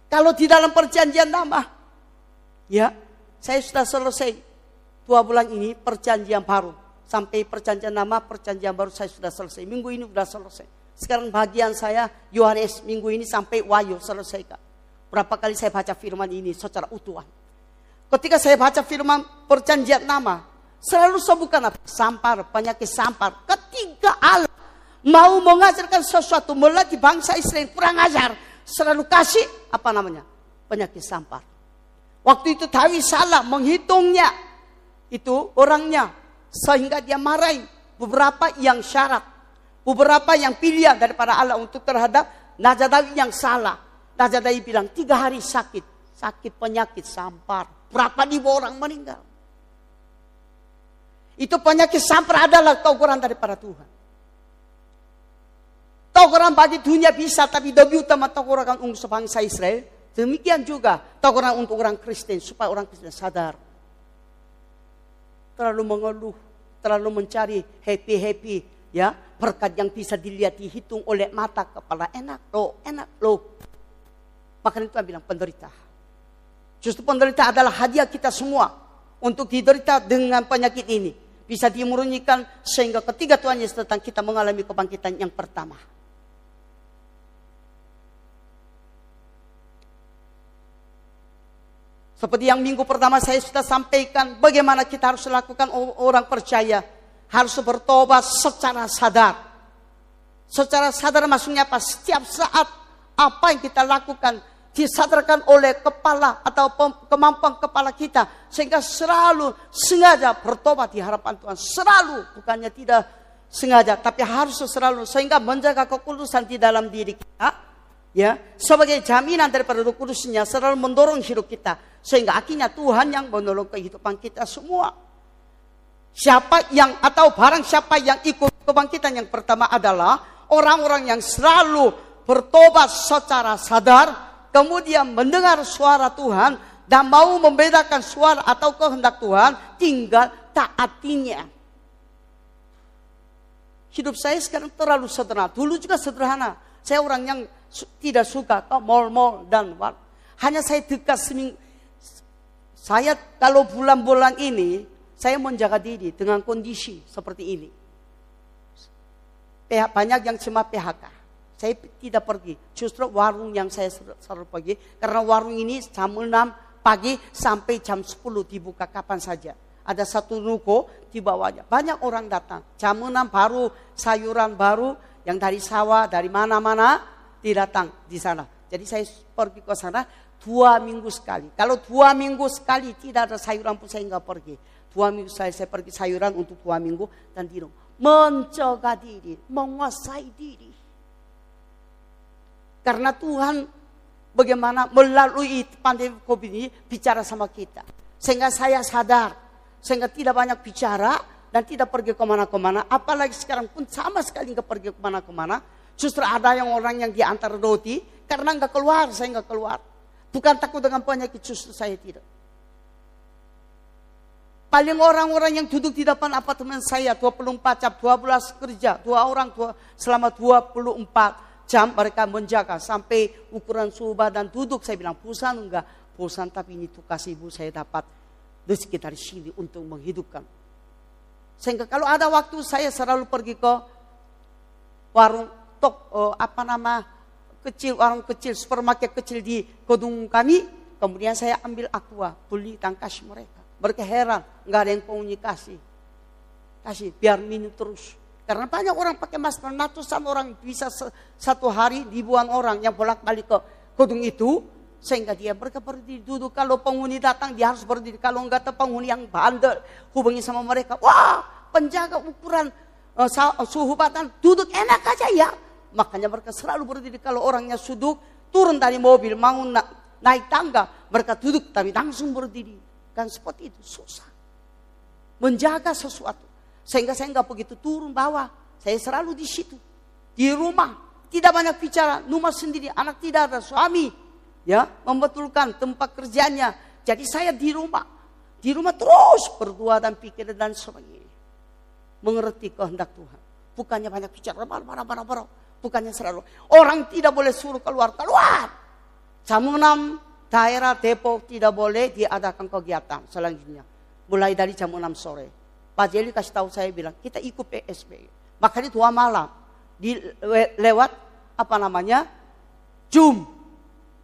Kalau di dalam perjanjian lama, ya, saya sudah selesai dua bulan ini perjanjian baru. Sampai perjanjian lama, perjanjian baru saya sudah selesai. Minggu ini sudah selesai. Sekarang bagian saya Yohanes minggu ini sampai Wahyu selesai. Berapa kali saya baca firman ini secara utuhan. Ketika saya baca firman perjanjian nama, selalu sebutkan apa? Sampar, penyakit sampar. Ketika Allah mau mengajarkan sesuatu melatih bangsa Israel kurang ajar, selalu kasih apa namanya? Penyakit sampar. Waktu itu Dawi salah menghitungnya. Itu orangnya. Sehingga dia marahi beberapa yang syarat. Beberapa yang pilihan daripada Allah untuk terhadap Najadawi yang salah. Najadawi bilang tiga hari sakit. Sakit penyakit sampar. Berapa ribu orang meninggal. Itu penyakit sampar adalah teguran daripada Tuhan. Teguran bagi dunia bisa, tapi lebih utama teguran untuk sebangsa Israel. Demikian juga Tawaran untuk orang Kristen supaya orang Kristen sadar. Terlalu mengeluh, terlalu mencari happy-happy, ya berkat yang bisa dilihat dihitung oleh mata kepala enak loh, enak loh. Maka itu bilang penderita. Justru penderita adalah hadiah kita semua untuk diderita dengan penyakit ini. Bisa dimurnikan sehingga ketiga Tuhan Yesus datang kita mengalami kebangkitan yang pertama. Seperti yang minggu pertama saya sudah sampaikan bagaimana kita harus lakukan orang percaya. Harus bertobat secara sadar. Secara sadar maksudnya apa? Setiap saat apa yang kita lakukan disadarkan oleh kepala atau kemampuan kepala kita. Sehingga selalu sengaja bertobat di hadapan Tuhan. Selalu, bukannya tidak sengaja, tapi harus selalu. Sehingga menjaga kekudusan di dalam diri kita ya sebagai jaminan daripada Roh Kudusnya selalu mendorong hidup kita sehingga akhirnya Tuhan yang menolong kehidupan kita semua. Siapa yang atau barang siapa yang ikut kebangkitan yang pertama adalah orang-orang yang selalu bertobat secara sadar, kemudian mendengar suara Tuhan dan mau membedakan suara atau kehendak Tuhan, tinggal taatinya. Hidup saya sekarang terlalu sederhana. Dulu juga sederhana. Saya orang yang tidak suka ke mall-mall dan war. Hanya saya dekat seminggu. Saya kalau bulan-bulan ini, saya menjaga diri dengan kondisi seperti ini. Banyak yang cuma PHK. Saya tidak pergi. Justru warung yang saya selalu pergi. Karena warung ini jam 6 pagi sampai jam 10 dibuka kapan saja. Ada satu ruko di bawahnya. Banyak orang datang. Jam 6 baru sayuran baru yang dari sawah, dari mana-mana datang di sana. Jadi saya pergi ke sana dua minggu sekali. Kalau dua minggu sekali tidak ada sayuran pun saya nggak pergi. Dua minggu saya, saya pergi sayuran untuk dua minggu dan di. Menjaga diri, menguasai diri. Karena Tuhan bagaimana melalui pandemi COVID ini bicara sama kita. Sehingga saya sadar, sehingga tidak banyak bicara dan tidak pergi ke mana-kemana. Apalagi sekarang pun sama sekali nggak pergi ke mana-kemana Justru ada yang orang yang diantar roti karena nggak keluar, saya nggak keluar. Bukan takut dengan penyakit, justru saya tidak. Paling orang-orang yang duduk di depan apartemen saya 24 jam, 12 kerja, dua orang dua, selama 24 jam mereka menjaga sampai ukuran suhu badan duduk. Saya bilang, pusan enggak? Pusan tapi ini tugas ibu saya dapat di sekitar sini untuk menghidupkan. Sehingga kalau ada waktu saya selalu pergi ke warung tok uh, apa nama kecil warung kecil supermarket kecil di Kodung kami kemudian saya ambil aqua beli tangkas mereka mereka heran nggak ada yang komunikasi kasih biar minum terus karena banyak orang pakai masker ratusan orang bisa satu hari ribuan orang yang bolak balik ke Kodung itu sehingga dia mereka berdiri duduk kalau penghuni datang dia harus berdiri kalau enggak ada penghuni yang bandel hubungi sama mereka wah penjaga ukuran uh, suhu badan duduk enak aja ya Makanya mereka selalu berdiri kalau orangnya suduk, turun dari mobil, mau na naik tangga, mereka duduk tapi langsung berdiri. Kan seperti itu, susah. Menjaga sesuatu. Sehingga saya nggak begitu turun bawah. Saya selalu di situ. Di rumah. Tidak banyak bicara. Rumah sendiri. Anak tidak ada. Suami. Ya, membetulkan tempat kerjanya. Jadi saya di rumah. Di rumah terus berdua dan pikir dan sebagainya. Mengerti kehendak Tuhan. Bukannya banyak bicara. Marah, marah, marah. Bukannya selalu. Orang tidak boleh suruh keluar, keluar. Jam 6 daerah Depok tidak boleh diadakan kegiatan selanjutnya. Mulai dari jam 6 sore. Pak Jeli kasih tahu saya bilang, kita ikut PSB. Makanya dua malam. Di, lewat apa namanya? Zoom.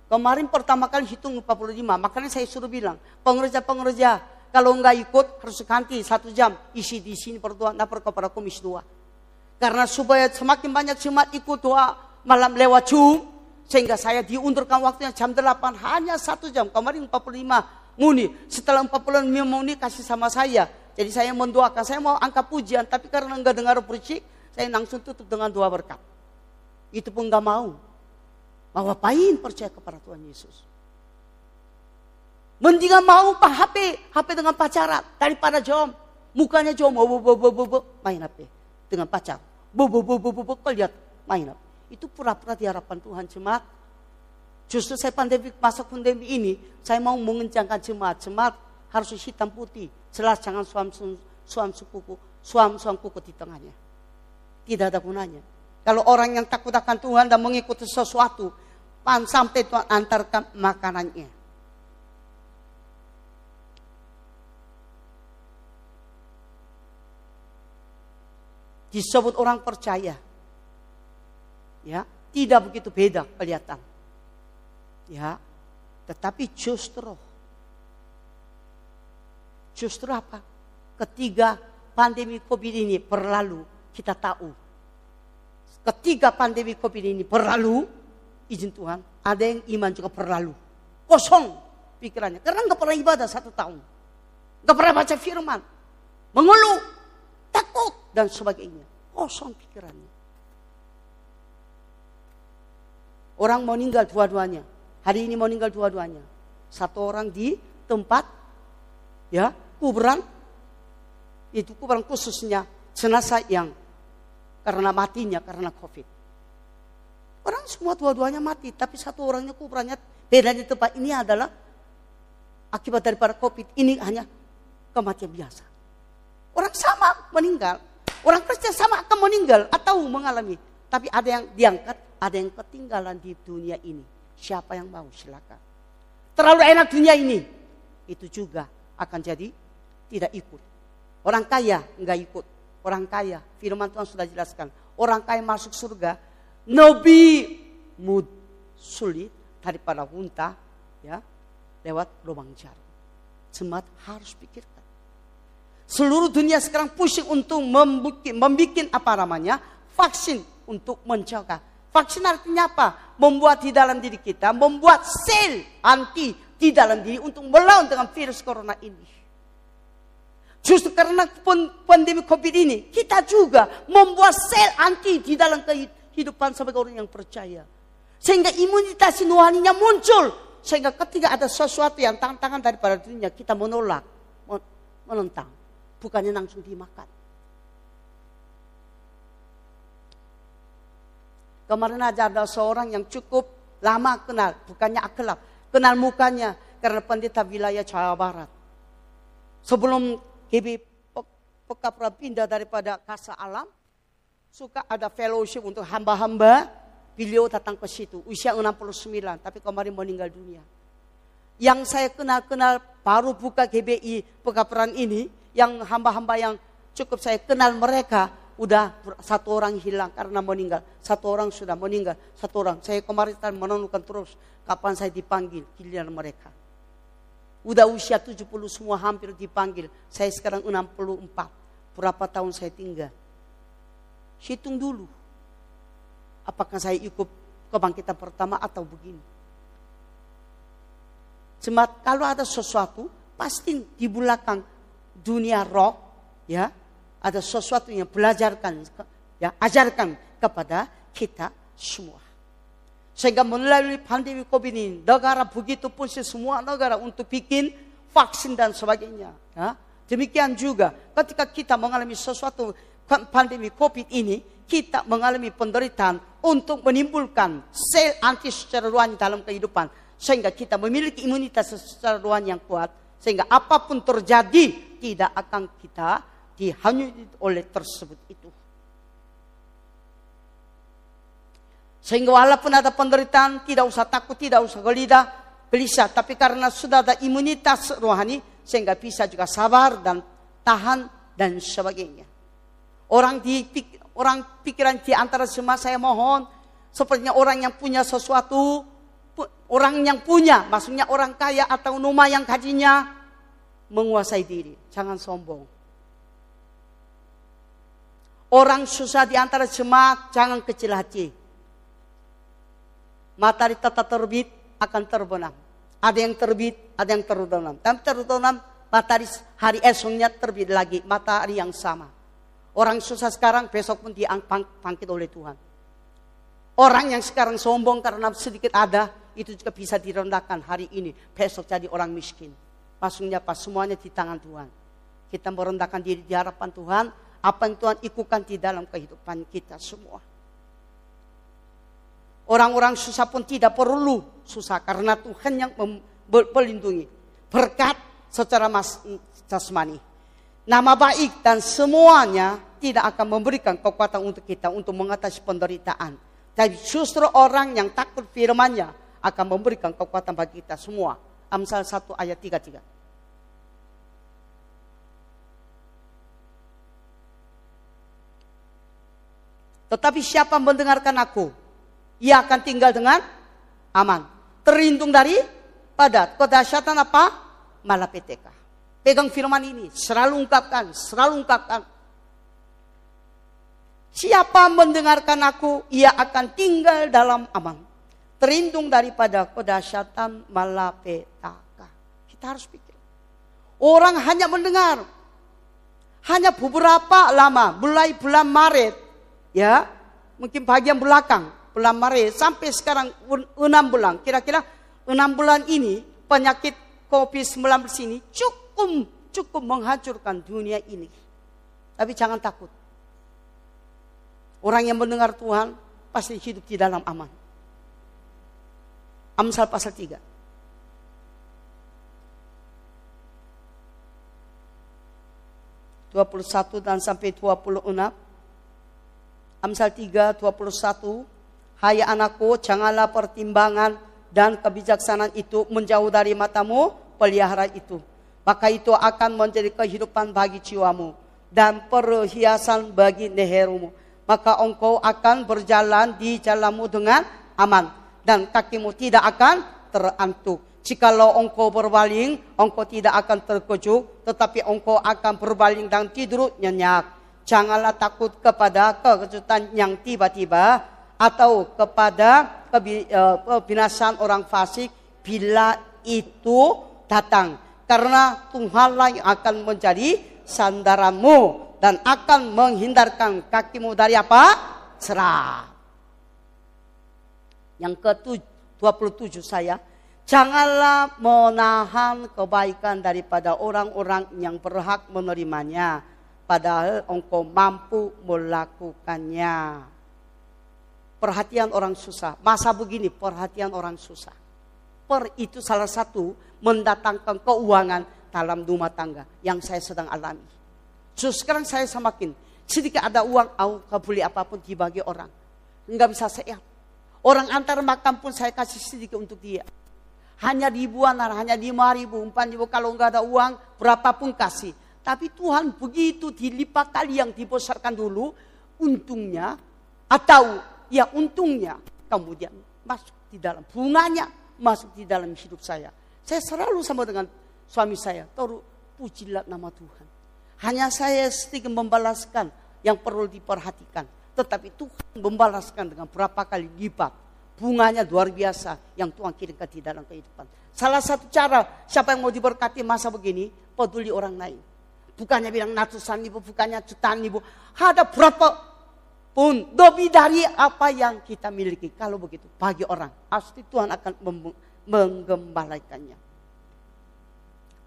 Kemarin pertama kali hitung 45. Makanya saya suruh bilang, pengerja-pengerja kalau enggak ikut harus ganti satu jam isi di sini pertuan lapor kepada komisi dua. Karena supaya semakin banyak jemaat ikut doa malam lewat Zoom. Sehingga saya diundurkan waktunya jam 8 hanya satu jam. Kemarin 45 muni. Setelah 45 muni kasih sama saya. Jadi saya mendoakan. Saya mau angkat pujian. Tapi karena enggak dengar berisik. Saya langsung tutup dengan doa berkat. Itu pun enggak mau. Mau apain percaya kepada Tuhan Yesus. Mendingan mau pak HP. HP dengan pacaran. Daripada jom. Mukanya jom. Main HP. Dengan pacar bu bu bu bu bu, bu kau lihat main Itu pura-pura di harapan Tuhan jemaat. Justru saya pandemi masa pandemi ini, saya mau mengencangkan jemaat. Jemaat harus hitam putih. Jelas jangan suam suam kuku, suam suam kuku di tengahnya. Tidak ada gunanya. Kalau orang yang takut akan Tuhan dan mengikuti sesuatu, pan sampai Tuhan antarkan makanannya. Disebut orang percaya. Ya, tidak begitu beda kelihatan. Ya, tetapi justru justru apa? Ketiga pandemi Covid ini berlalu, kita tahu. Ketika pandemi Covid ini berlalu, izin Tuhan, ada yang iman juga berlalu. Kosong pikirannya. Karena nggak pernah ibadah satu tahun. Nggak pernah baca firman. Mengeluh, takut, dan sebagainya. Kosong pikirannya. Orang mau meninggal dua-duanya. Hari ini mau meninggal dua-duanya. Satu orang di tempat ya kuburan itu kuburan khususnya jenazah yang karena matinya karena covid. Orang semua dua-duanya mati, tapi satu orangnya kuburannya di tempat ini adalah akibat daripada covid. Ini hanya kematian biasa. Orang sama meninggal, orang Kristen sama akan meninggal atau mengalami, tapi ada yang diangkat, ada yang ketinggalan di dunia ini. Siapa yang mau silakan. Terlalu enak dunia ini. Itu juga akan jadi tidak ikut. Orang kaya enggak ikut. Orang kaya, firman Tuhan sudah jelaskan. Orang kaya masuk surga, nabi mud sulit daripada unta ya lewat lubang jarum. Jemaat harus pikirkan. Seluruh dunia sekarang pusing untuk membuat, membuat apa namanya vaksin untuk mencegah Vaksin artinya apa? Membuat di dalam diri kita, membuat sel anti di dalam diri untuk melawan dengan virus corona ini. Justru karena pandemi COVID ini, kita juga membuat sel anti di dalam kehidupan sebagai orang yang percaya. Sehingga imunitas nuhaninya muncul. Sehingga ketika ada sesuatu yang tantangan daripada dunia, kita menolak, menentang. Bukannya langsung dimakan. Kemarin aja ada seorang yang cukup lama kenal, bukannya akrab, kenal mukanya karena pendeta wilayah Jawa Barat. Sebelum GB Pekapra pindah daripada Kasa Alam, suka ada fellowship untuk hamba-hamba, beliau datang ke situ, usia 69, tapi kemarin meninggal dunia. Yang saya kenal-kenal baru buka GBI Pekaparan ini, yang hamba-hamba yang cukup saya kenal mereka, udah satu orang hilang karena meninggal. Satu orang sudah meninggal. Satu orang. Saya kemarin menentukan terus kapan saya dipanggil giliran mereka. Udah usia 70 semua hampir dipanggil. Saya sekarang 64. Berapa tahun saya tinggal? Hitung dulu. Apakah saya ikut kebangkitan pertama atau begini? Jemaat kalau ada sesuatu pasti di belakang dunia roh ya ada sesuatu yang belajarkan, ya, ajarkan kepada kita semua. Sehingga melalui pandemi COVID ini, negara begitu pun semua negara untuk bikin vaksin dan sebagainya. Ya. Demikian juga ketika kita mengalami sesuatu pandemi COVID ini, kita mengalami penderitaan untuk menimbulkan sel anti secara dalam kehidupan. Sehingga kita memiliki imunitas secara yang kuat. Sehingga apa pun terjadi, tidak akan kita dihanyut oleh tersebut itu. Sehingga walaupun ada penderitaan, tidak usah takut, tidak usah gelida, gelisah. Tapi karena sudah ada imunitas rohani, sehingga bisa juga sabar dan tahan dan sebagainya. Orang di orang pikiran di antara semua saya mohon, sepertinya orang yang punya sesuatu, orang yang punya, maksudnya orang kaya atau rumah yang gajinya menguasai diri. Jangan sombong. Orang susah di antara jemaat, jangan kecil hati. Matahari tetap terbit, akan terbenam. Ada yang terbit, ada yang terbenam. Dan terbenam, matahari hari esoknya terbit lagi, matahari yang sama. Orang susah sekarang, besok pun diangkit oleh Tuhan. Orang yang sekarang sombong karena sedikit ada, itu juga bisa direndahkan hari ini. Besok jadi orang miskin. Maksudnya pas semuanya di tangan Tuhan. Kita merendahkan diri di hadapan Tuhan, apa yang Tuhan ikutkan di dalam kehidupan kita semua. Orang-orang susah pun tidak perlu susah karena Tuhan yang melindungi. Berkat secara mas, jasmani. Nama baik dan semuanya tidak akan memberikan kekuatan untuk kita untuk mengatasi penderitaan. Tapi justru orang yang takut firmannya akan memberikan kekuatan bagi kita semua. Amsal 1 ayat 33. Tetapi siapa mendengarkan aku, ia akan tinggal dengan aman. Terlindung dari pada kedahsyatan apa? Malapetaka. Pegang firman ini, selalu ungkapkan, selalu ungkapkan. Siapa mendengarkan aku, ia akan tinggal dalam aman. Terlindung daripada kedahsyatan malapetaka. Kita harus pikir. Orang hanya mendengar. Hanya beberapa lama, mulai bulan Maret, ya mungkin bagian belakang bulan Maret sampai sekarang enam bulan. Kira-kira enam bulan ini penyakit COVID-19 ini cukup cukup menghancurkan dunia ini. Tapi jangan takut. Orang yang mendengar Tuhan pasti hidup di dalam aman. Amsal pasal 3 21 dan sampai 26 Amsal 3, 21. Hai anakku, janganlah pertimbangan dan kebijaksanaan itu menjauh dari matamu, pelihara itu. Maka itu akan menjadi kehidupan bagi jiwamu dan perhiasan bagi lehermu. Maka engkau akan berjalan di jalanmu dengan aman dan kakimu tidak akan terantuk. Jikalau engkau berbaling, engkau tidak akan terkejut, tetapi engkau akan berbaling dan tidur nyenyak Janganlah takut kepada kekejutan yang tiba-tiba atau kepada eh, kebinasan orang fasik bila itu datang. Karena Tuhanlah yang akan menjadi sandaranmu dan akan menghindarkan kakimu dari apa? Serah. Yang ke-27 saya, janganlah menahan kebaikan daripada orang-orang yang berhak menerimanya padahal engkau mampu melakukannya. Perhatian orang susah. Masa begini perhatian orang susah. Per itu salah satu mendatangkan keuangan dalam rumah tangga yang saya sedang alami. Justru sekarang saya semakin sedikit ada uang, aku beli apa pun dibagi orang. Enggak bisa saya. Orang antar makan pun saya kasih sedikit untuk dia. Hanya ribuan, hanya lima ribu, empat ribu. Kalau enggak ada uang, berapapun kasih. Tapi Tuhan begitu dilipat kali yang dibesarkan dulu, untungnya atau ya untungnya kemudian masuk di dalam bunganya masuk di dalam hidup saya. Saya selalu sama dengan suami saya, taruh pujilah nama Tuhan. Hanya saya sedikit membalaskan yang perlu diperhatikan. Tetapi Tuhan membalaskan dengan berapa kali lipat. Bunganya luar biasa yang Tuhan kirimkan di dalam kehidupan. Salah satu cara siapa yang mau diberkati masa begini, peduli orang lain. Bukannya bilang ratusan ribu, bukannya jutaan ribu. Ada berapa pun lebih dari apa yang kita miliki. Kalau begitu, bagi orang, pasti Tuhan akan menggembalakannya.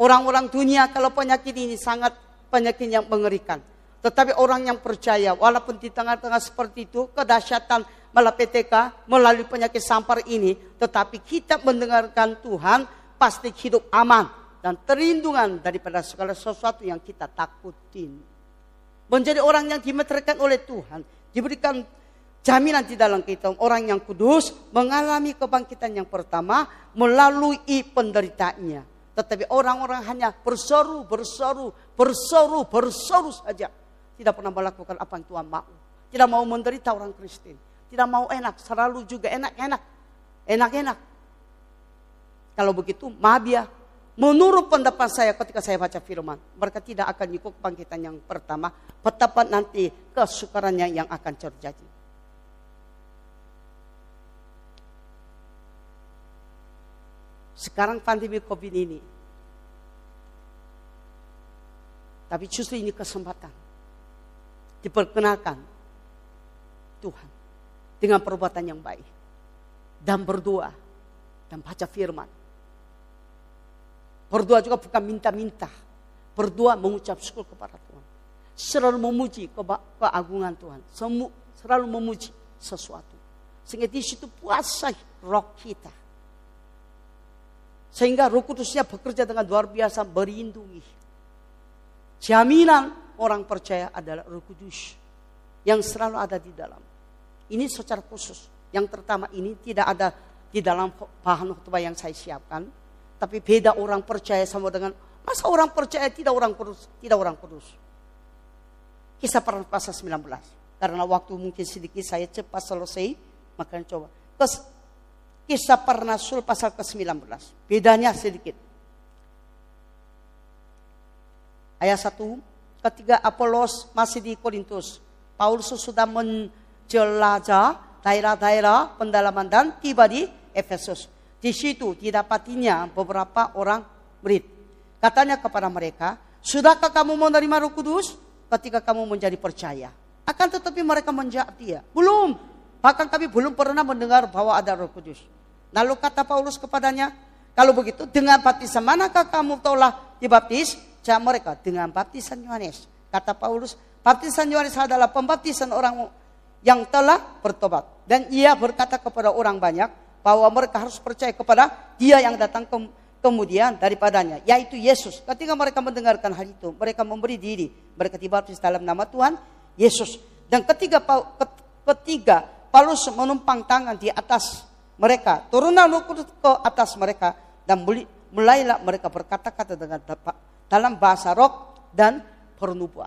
Orang-orang dunia kalau penyakit ini sangat penyakit yang mengerikan. Tetapi orang yang percaya, walaupun di tengah-tengah seperti itu, kedahsyatan malapetaka melalui penyakit sampar ini, tetapi kita mendengarkan Tuhan, pasti hidup aman dan terlindungan daripada segala sesuatu yang kita takutin. Menjadi orang yang dimeterkan oleh Tuhan, diberikan jaminan di dalam kita orang yang kudus mengalami kebangkitan yang pertama melalui penderitaannya. Tetapi orang-orang hanya berseru, berseru, berseru, berseru saja. Tidak pernah melakukan apa yang Tuhan mau. Tidak mau menderita orang Kristen. Tidak mau enak, selalu juga enak-enak. Enak-enak. Kalau begitu, maaf ya, Menurut pendapat saya ketika saya baca firman, mereka tidak akan ikut kebangkitan yang pertama, betapa nanti kesukarannya yang akan terjadi. Sekarang pandemi COVID ini, tapi justru ini kesempatan diperkenalkan Tuhan dengan perbuatan yang baik dan berdoa dan baca firman Berdoa juga bukan minta-minta. Berdoa mengucap syukur kepada Tuhan. Selalu memuji ke keagungan Tuhan. Semu, selalu memuji sesuatu. Sehingga di situ puasa roh kita. Sehingga roh kudusnya bekerja dengan luar biasa berlindungi. Jaminan orang percaya adalah roh kudus. Yang selalu ada di dalam. Ini secara khusus. Yang pertama ini tidak ada di dalam bahan khutbah yang saya siapkan. Tapi beda orang percaya sama dengan masa orang percaya tidak orang kudus, tidak orang kudus. Kisah pasal 19. Karena waktu mungkin sedikit saya cepat selesai, makanya coba. Terus kisah pernasul pasal ke-19. Bedanya sedikit. Ayat 1, ketika Apolos masih di Korintus, Paulus sudah menjelajah daerah-daerah pendalaman dan tiba di Efesus. Di situ didapatinya beberapa orang murid. Katanya kepada mereka, sudahkah kamu menerima roh kudus? ketika kamu menjadi percaya. Akan tetapi mereka menjawab dia, belum. Bahkan kami belum pernah mendengar bahwa ada roh kudus. Lalu kata Paulus kepadanya, kalau begitu dengan baptisan manakah kamu telah dibaptis? Jawab mereka, dengan baptisan Yohanes. Kata Paulus, baptisan Yohanes adalah pembaptisan orang yang telah bertobat. Dan ia berkata kepada orang banyak bahwa mereka harus percaya kepada dia yang datang ke kemudian daripadanya, yaitu Yesus. Ketika mereka mendengarkan hal itu, mereka memberi diri. Mereka dibaptis dalam nama Tuhan Yesus. Dan ketiga, ketiga Paulus menumpang tangan di atas mereka. Turunlah Roh ke atas mereka. Dan mulailah mereka berkata-kata dengan dalam bahasa roh dan pernubuan.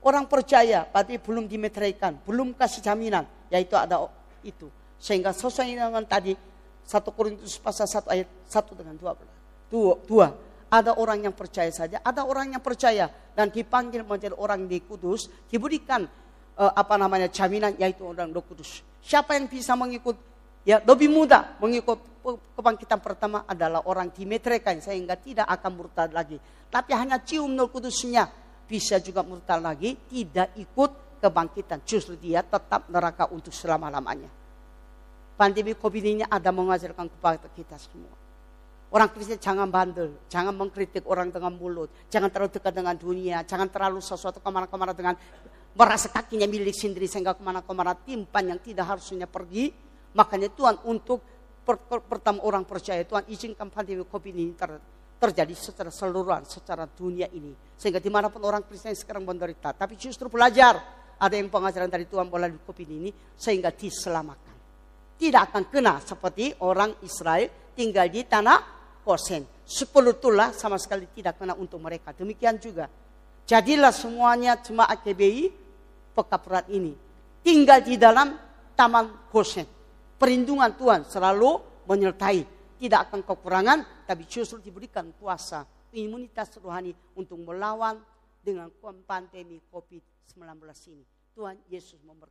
Orang percaya tapi belum dimeteraikan, belum kasih jaminan, yaitu ada itu. Sehingga dengan tadi 1 Korintus pasal 1 ayat 1 dengan 12. Dua, dua. Ada orang yang percaya saja, ada orang yang percaya dan dipanggil menjadi orang di kudus, diberikan uh, apa namanya jaminan yaitu orang roh kudus. Siapa yang bisa mengikut ya lebih mudah mengikut kebangkitan pertama adalah orang dimetrekan sehingga tidak akan murtad lagi. Tapi hanya cium roh kudusnya bisa juga murtad lagi, tidak ikut kebangkitan. Justru dia tetap neraka untuk selama-lamanya. Pandemi COVID ini ada mengajarkan kepada kita semua. Orang Kristen jangan bandel, jangan mengkritik orang dengan mulut, jangan terlalu dekat dengan dunia, jangan terlalu sesuatu ke mana-kemana dengan merasa kakinya milik sendiri sehingga ke mana-kemana timpan yang tidak harusnya pergi. Makanya Tuhan untuk per, per, pertama orang percaya Tuhan izinkan pandemi COVID ini ter, terjadi secara seluruhan, secara dunia ini. Sehingga di mana pun orang Kristen sekarang menderita. Tapi justru belajar ada yang pengajaran dari Tuhan melalui COVID ini sehingga diselamatkan. Tidak akan kena seperti orang Israel tinggal di tanah persen. Sepuluh tulah sama sekali tidak kena untuk mereka. Demikian juga. Jadilah semuanya jemaat KBI pekapuran ini. Tinggal di dalam taman Gosen. Perlindungan Tuhan selalu menyertai. Tidak akan kekurangan, tapi justru diberikan kuasa, imunitas rohani untuk melawan dengan pandemi COVID-19 ini. Tuhan Yesus memberkati.